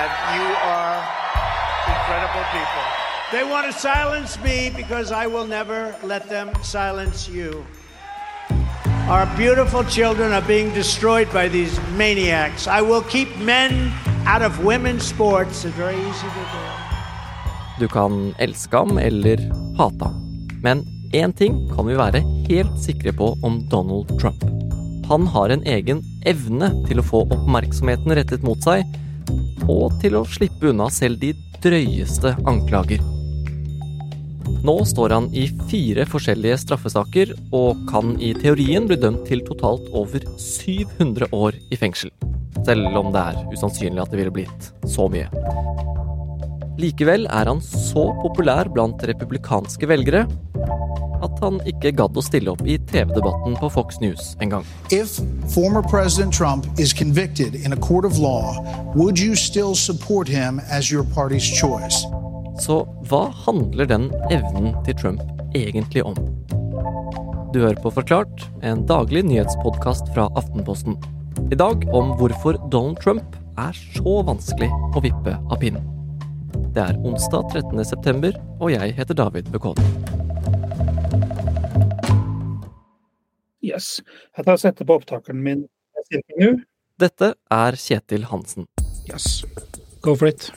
and you are incredible people. They want to silence me because I will never let them silence you. Our beautiful children are being destroyed by these maniacs. I will keep men out of women's sports. It's very easy to do. Du kan elske ham eller hate ham. Men én ting kan vi være helt sikre på om Donald Trump. Han har en egen evne til å få oppmerksomheten rettet mot seg, og til å slippe unna selv de drøyeste anklager. Nå står han i fire forskjellige straffesaker og kan i teorien bli dømt til totalt over 700 år i fengsel. Selv om det er usannsynlig at det ville blitt så mye. Likevel er han så populær blant republikanske velgere at han ikke gadd å stille opp i TV-debatten på Fox News engang. Er? Så hva handler den evnen til Trump egentlig om? Du hører på Forklart, en daglig nyhetspodkast fra Aftenposten. I dag om hvorfor Donald Trump er så vanskelig å vippe av pinnen. Det er onsdag 13. september, og jeg heter David Bekoni. Yes. Jeg tar setter på opptakeren min. Dette er Kjetil Hansen. Yes. Go for it.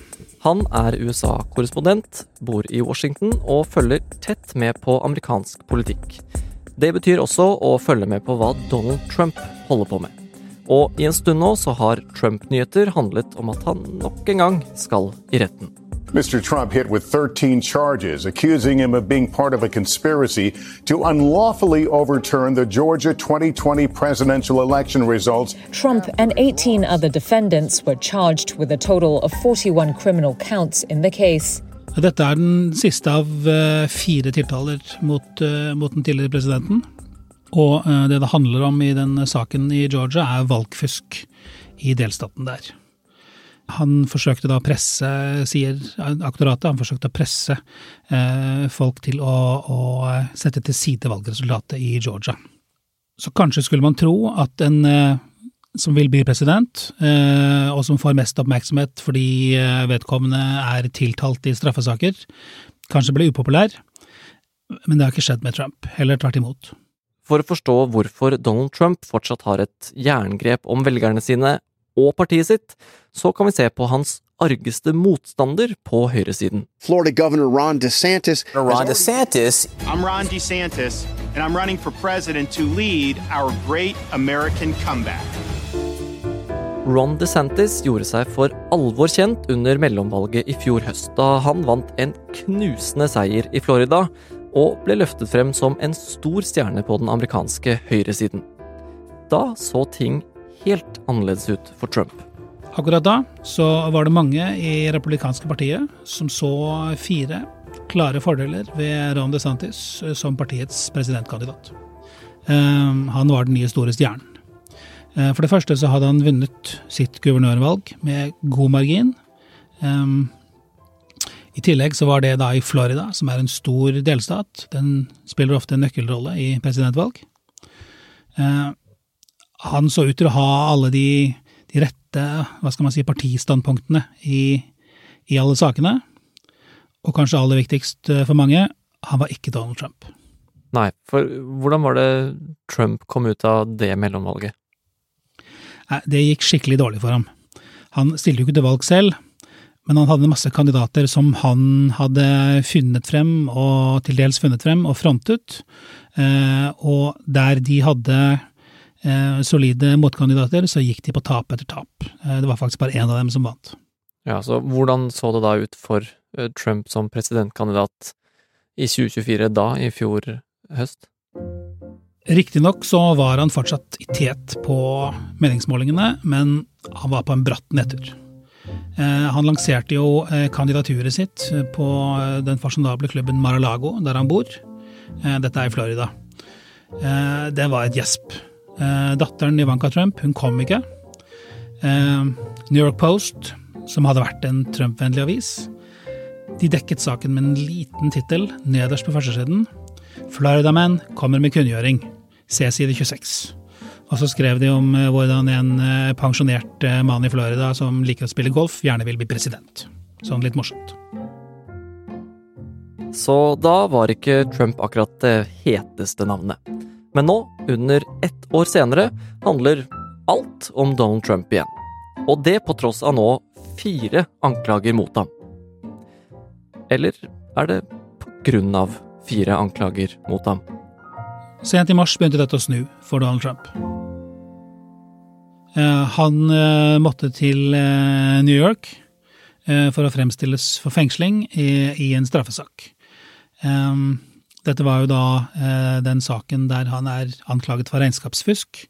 Han er USA-korrespondent, bor i Washington og følger tett med på amerikansk politikk. Det betyr også å følge med på hva Donald Trump holder på med. Og i en stund nå så har Trump-nyheter handlet om at han nok en gang skal i retten. Mr. Trump hit with 13 charges, accusing him of being part of a conspiracy to unlawfully overturn the Georgia 2020 presidential election results. Trump and 18 other defendants were charged with a total of 41 criminal counts in the case. Dette er den siste av eh, fire tiltaler mot, eh, mot den tidligere presidenten. Og eh, det det handler om i den saken i Georgia, er valgfusk i delstaten der. Han forsøkte da å presse, sier aktoratet, han forsøkte å presse eh, folk til å, å, sette til side valgresultatet i Georgia. Så kanskje skulle man tro at en eh, som vil bli president, eh, og som får mest oppmerksomhet fordi eh, vedkommende er tiltalt i straffesaker, kanskje ble upopulær. Men det har ikke skjedd med Trump, heller tvert imot. For å forstå hvorfor Donald Trump fortsatt har et jerngrep om velgerne sine og partiet sitt, så kan vi se på hans argeste motstander på høyresiden. Florida Governor Ron DeSantis. Ron DeSantis. I'm Ron DeSantis, and I'm running for president to lead our great American comeback. Ron DeSantis gjorde seg for alvor kjent under mellomvalget i fjor høst, da han vant en knusende seier i Florida og ble løftet frem som en stor stjerne på den amerikanske høyresiden. Da så ting helt annerledes ut for Trump. Akkurat da så var det mange i republikanske partiet som så fire klare fordeler ved Ron DeSantis som partiets presidentkandidat. Ehm, han var den nye store stjernen. Ehm, for det første så hadde han vunnet sitt guvernørvalg med god margin. I tillegg så var det da i Florida, som er en stor delstat. Den spiller ofte en nøkkelrolle i presidentvalg. Han så ut til å ha alle de, de rette hva skal man si, partistandpunktene i, i alle sakene. Og kanskje aller viktigst for mange, han var ikke Donald Trump. Nei, for hvordan var det Trump kom ut av det mellomvalget? Det gikk skikkelig dårlig for ham. Han stilte jo ikke til valg selv, men han hadde masse kandidater som han hadde funnet frem, og til dels funnet frem, og frontet. Og der de hadde solide motkandidater, så gikk de på tap etter tap. Det var faktisk bare én av dem som vant. Ja, så hvordan så det da ut for Trump som presidentkandidat i 2024 da, i fjor høst? Riktignok så var han fortsatt i tet på meningsmålingene, men han var på en bratt nedtur. Han lanserte jo kandidaturet sitt på den fasjonable klubben Mar-a-Lago, der han bor. Dette er i Florida. Det var et gjesp. Datteren Ivanka Trump hun kom ikke. New York Post, som hadde vært en Trump-vennlig avis, de dekket saken med en liten tittel nederst på førstesiden. Florida Man kommer med kunngjøring. Se side 26. Og så skrev de om eh, hvordan en eh, pensjonert eh, mann i Florida som liker å spille golf, gjerne vil bli president. Sånn litt morsomt. Så da var ikke Trump akkurat det heteste navnet. Men nå, under ett år senere, handler alt om Donald Trump igjen. Og det på tross av nå fire anklager mot ham. Eller er det på grunn av fire anklager mot ham? Sent i mars begynte dette å snu for Donald Trump. Eh, han eh, måtte til eh, New York for å fremstilles for fengsling i en straffesak. Dette var jo da den saken der han er anklaget for regnskapsfusk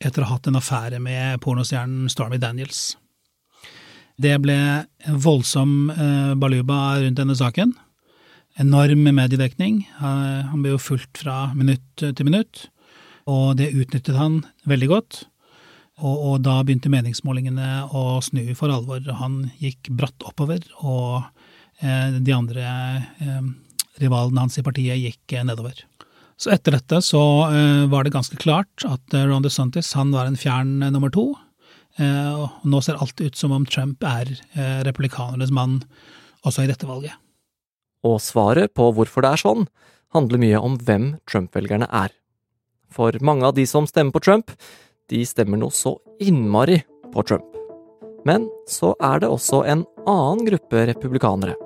etter å ha hatt en affære med pornostjernen Stormy Daniels. Det ble en voldsom baluba rundt denne saken enorm mediedekning. Han ble jo fulgt fra minutt til minutt, og det utnyttet han veldig godt. Og, og, da begynte meningsmålingene å snu for alvor. Han gikk bratt oppover, og eh, de andre eh, rivalene hans i partiet gikk eh, nedover. Så etter dette så eh, var det ganske klart at eh, Ron DeSantis han var en fjern nummer to. og nå ser alt ut som om Trump er republikanernes mann også i dette valget. Og svaret på hvorfor det er sånn, handler mye om hvem Trump-velgerne er. For mange av de som stemmer på Trump, de stemmer noe så innmari på Trump. Men så er det også en annen gruppe republikanere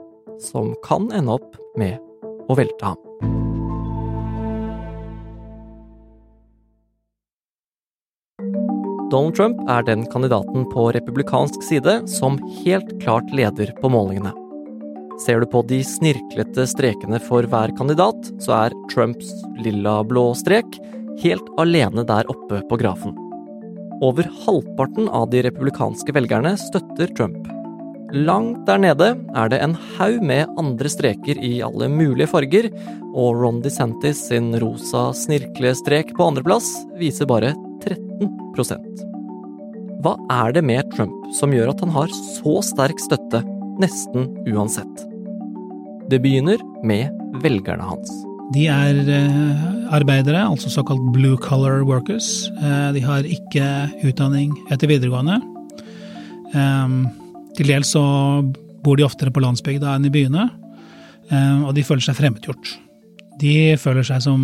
som kan ende opp med å velte ham. Donald Trump er den kandidaten på republikansk side som helt klart leder på målingene. Ser du på de snirklete strekene for hver kandidat, så er Trumps lilla-blå strek helt alene der oppe på grafen. Over halvparten av de republikanske velgerne støtter Trump. Langt der nede er det en haug med andre streker i alle mulige farger, og Ron DeSantis sin rosa snirklestrek på andreplass viser bare 13% Hva er det med Trump som gjør at han har så sterk støtte nesten uansett. Det begynner med velgerne hans. De er eh, arbeidere, altså såkalt blue color workers. Eh, de har ikke utdanning etter videregående. Eh, til dels så bor de oftere på landsbygda enn i byene, og de føler seg fremmedgjort. De føler seg som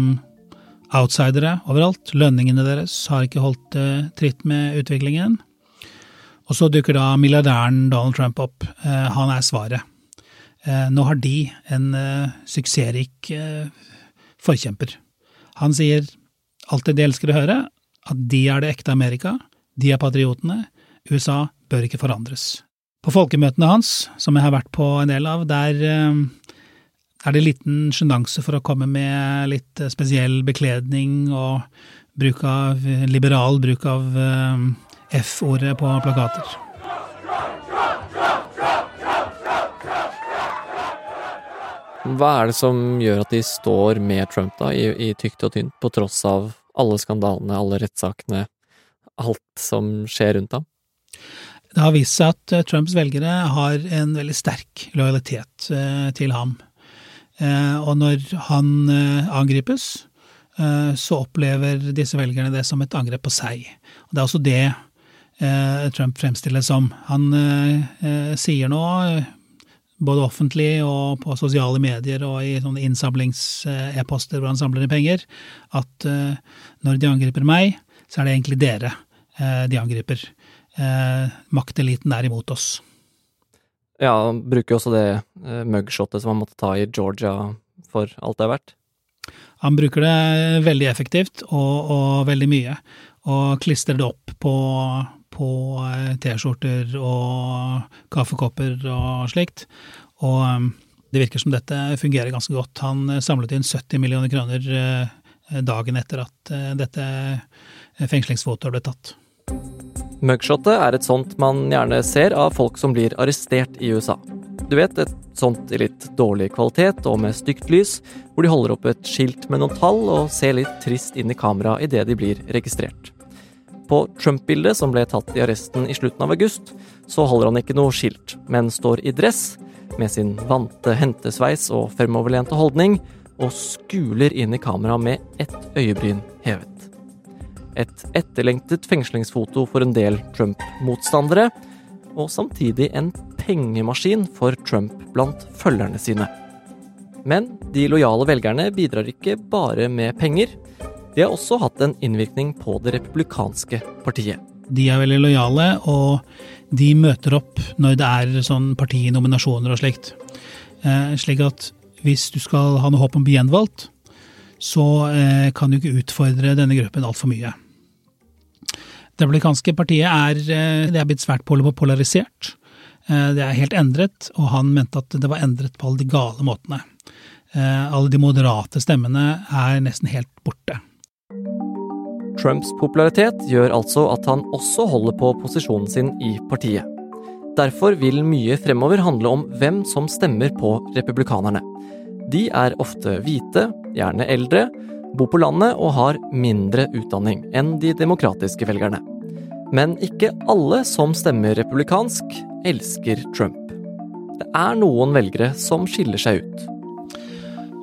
outsidere overalt. Lønningene deres har ikke holdt tritt med utviklingen. Og så dukker da milliardæren Donald Trump opp. Eh, han er svaret. Eh, nå har de en eh, suksessrik forkjemper. Han sier alt det de elsker å høre, at de er det ekte Amerika, de er patriotene, USA bør ikke forandres. På folkemøtene hans, som jeg har vært på en del av, der er det liten sjenanse for å komme med litt spesiell bekledning og bruk av, liberal bruk av F-ordet på plakater. Hva er det som gjør at de står med Trump da, i, i tykt og tynt, på tross av alle skandalene, alle rettssakene, alt som skjer rundt ham? Det har vist seg at eh, Trumps velgere har en veldig sterk lojalitet eh, til ham. Eh, og når han angripes, så opplever disse velgerne det som et angrep på seg. Og det er også det Trump fremstilles som. Han sier nå, både offentlig og på sosiale medier og i sånne innsamlings-e-poster hvor han samler inn penger, at når de angriper meg, så er det egentlig dere de angriper. Makteliten er imot oss. Ja, han bruker også det mugshotet som han måtte ta i Georgia for alt det er verdt. Han bruker det veldig effektivt og, og veldig mye, og klistrer det opp på, på eh, T-skjorter og kaffekopper og slikt. Og eh, det virker som dette fungerer ganske godt. Han eh, samlet inn 70 millioner kroner dagen etter at dette fengslingsfotoet ble tatt. Mugshotet er et sånt man gjerne ser av folk som blir arrestert i USA. Du vet, et sånt i litt dårlig kvalitet og med stygt lys, hvor de holder opp et skilt med noen tall og ser litt trist inn i kamera idet de blir registrert. På Trump-bildet, som ble tatt i arresten i slutten av august, så holder han ikke noe skilt, men står i dress med sin vante hentesveis og fremoverlente holdning, og skuler inn i kamera med ett øyebryn hevet. Et etterlengtet fengslingsfoto for en del Trump-motstandere, og samtidig en pengemaskin for Trump blant følgerne sine. Men de lojale velgerne bidrar ikke bare med penger. De har også hatt en innvirkning på det republikanske partiet. De er veldig lojale, og de møter opp når det er sånn partinominasjoner og slikt. Eh, slik at hvis du skal ha noe håp om å bli gjenvalgt, så eh, kan du ikke utfordre denne gruppen altfor mye. Republikanske partiet er, eh, det er blitt svært polarisert. Eh, det er helt endret, og han mente at det var endret på alle de gale måtene. Eh, alle de moderate stemmene er nesten helt borte. Trumps popularitet gjør altså at han også holder på posisjonen sin i partiet. Derfor vil mye fremover handle om hvem som stemmer på republikanerne. De er ofte hvite, gjerne eldre, bor på landet og har mindre utdanning enn de demokratiske velgerne. Men ikke alle som stemmer republikansk, elsker Trump. Det er noen velgere som skiller seg ut.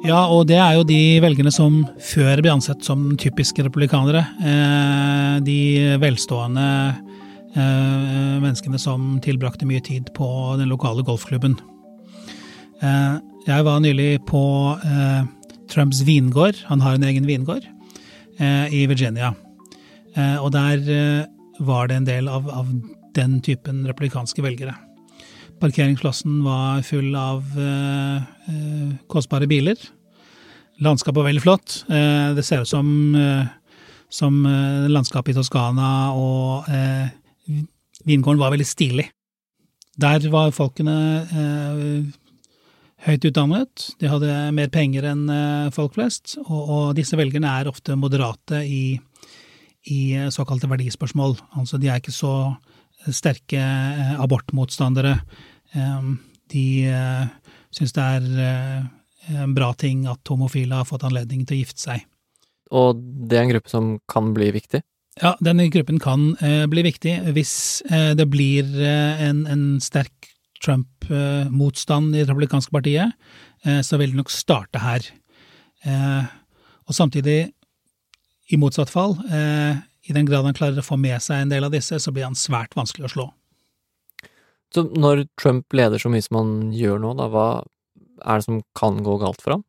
Ja, og det er jo de velgerne som før ble ansett som typiske republikanere. Eh, de velstående eh, menneskene som tilbrakte mye tid på den lokale golfklubben. Eh, jeg var nylig på Trumps vingård. Han har en egen vingård i Virginia. Og der var det en del av, av den typen republikanske velgere. Parkeringsplassen var full av eh, eh, kostbare biler. Landskapet var veldig flott. Eh, det ser ut som, eh, som eh, landskapet i Toskana, og eh, vingården var veldig stilig. Der var folkene høyt utdannet, de hadde mer penger enn folk flest, og, og, disse velgerne er ofte moderate i, i såkalte verdispørsmål. Altså de er ikke så sterke abortmotstandere Ehm, de eh, syns det er eh, en bra ting at homofile har fått anledning til å gifte seg. Og det er en gruppe som kan bli viktig? Ja, denne gruppen kan eh, bli viktig hvis det blir en, en sterk Trump-motstand i det republikanske partiet, så vil det nok starte her. og samtidig, i motsatt fall, i den grad han klarer å få med seg en del av disse, så blir han svært vanskelig å slå. Så når Trump leder så mye som han gjør nå, da, hva er det som kan gå galt for ham?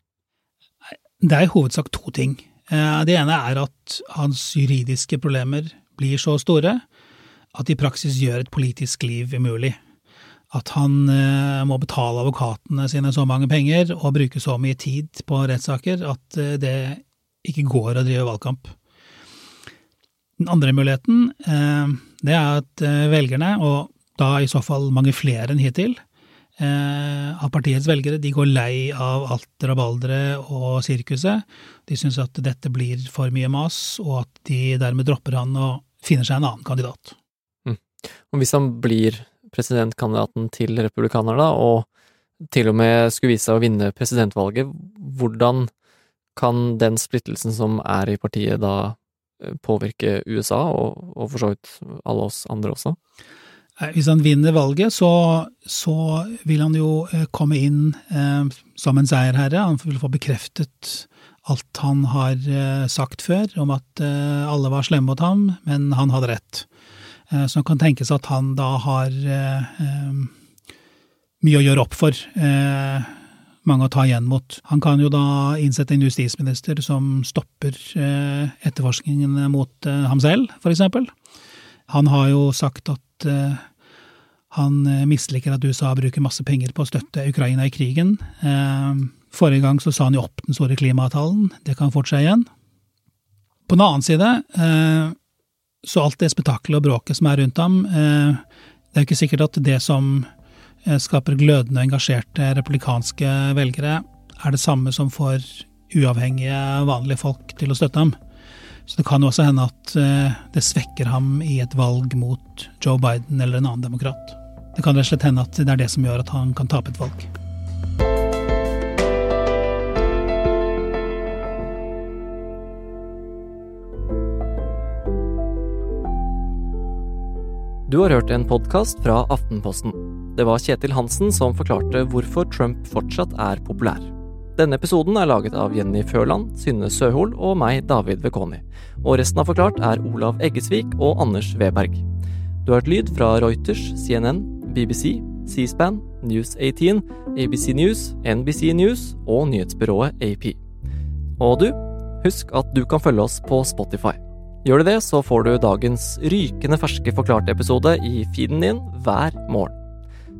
Det er i hovedsak to ting. Eh, det ene er at hans juridiske problemer blir så store at de i praksis gjør et politisk liv umulig. At han eh, må betale advokatene sine så mange penger og bruke så mye tid på rettssaker at eh, det ikke går å drive valgkamp. Den andre muligheten det er at velgerne, og da i så fall mange flere enn hittil, eh, av partiets velgere. De går lei av alt rabalderet og sirkuset. De syns at dette blir for mye mas, og at de dermed dropper han og finner seg en annen kandidat. Mm. Og hvis han blir presidentkandidaten til republikanerne, og til og med skulle vise seg å vinne presidentvalget, hvordan kan den splittelsen som er i partiet da eh, påvirke USA, og, og for så vidt alle oss andre også? Hvis han vinner valget, så, så vil han jo eh, komme inn eh, som en seierherre. Han vil få bekreftet alt han har eh, sagt før, om at eh, alle var slemme mot ham, men han hadde rett. Eh, så det kan tenkes at han da har eh, mye å gjøre opp for. Mange å ta igjen mot. Han kan jo da innsette en justisminister som stopper etterforskningen mot ham selv, eksempel. Han har jo sagt at han eh, misliker at USA bruker masse penger på å støtte Ukraina i krigen. Eh, forrige gang så sa han jo opp den store klimaavtalen. Det kan fortsatt igjen. På den annen side, eh, så alt det spetakkelet og bråket som er rundt ham, det er jo ikke sikkert at det som skaper glødende og engasjerte republikanske velgere, er det samme som får uavhengige, vanlige folk til å støtte ham. Så det kan jo også hende at det svekker ham i et valg mot Joe Biden eller en annen demokrat. Det kan rett og slett hende at det er det som gjør at han kan tape et valg. Du har hørt en podkast fra Aftenposten. Det var Kjetil Hansen som forklarte hvorfor Trump fortsatt er populær. Denne episoden er laget av Jenny Førland, Synne Søhol og meg, David Vekoni. Og resten av Forklart er Olav Eggesvik og Anders Weberg. Du har hørt lyd fra Reuters, CNN, BBC, C-SPAN, News 18, ABC News, NBC News og nyhetsbyrået AP. Og du, husk at du kan følge oss på Spotify. Gjør du det, så får du dagens rykende ferske Forklart-episode i feeden din hver morgen.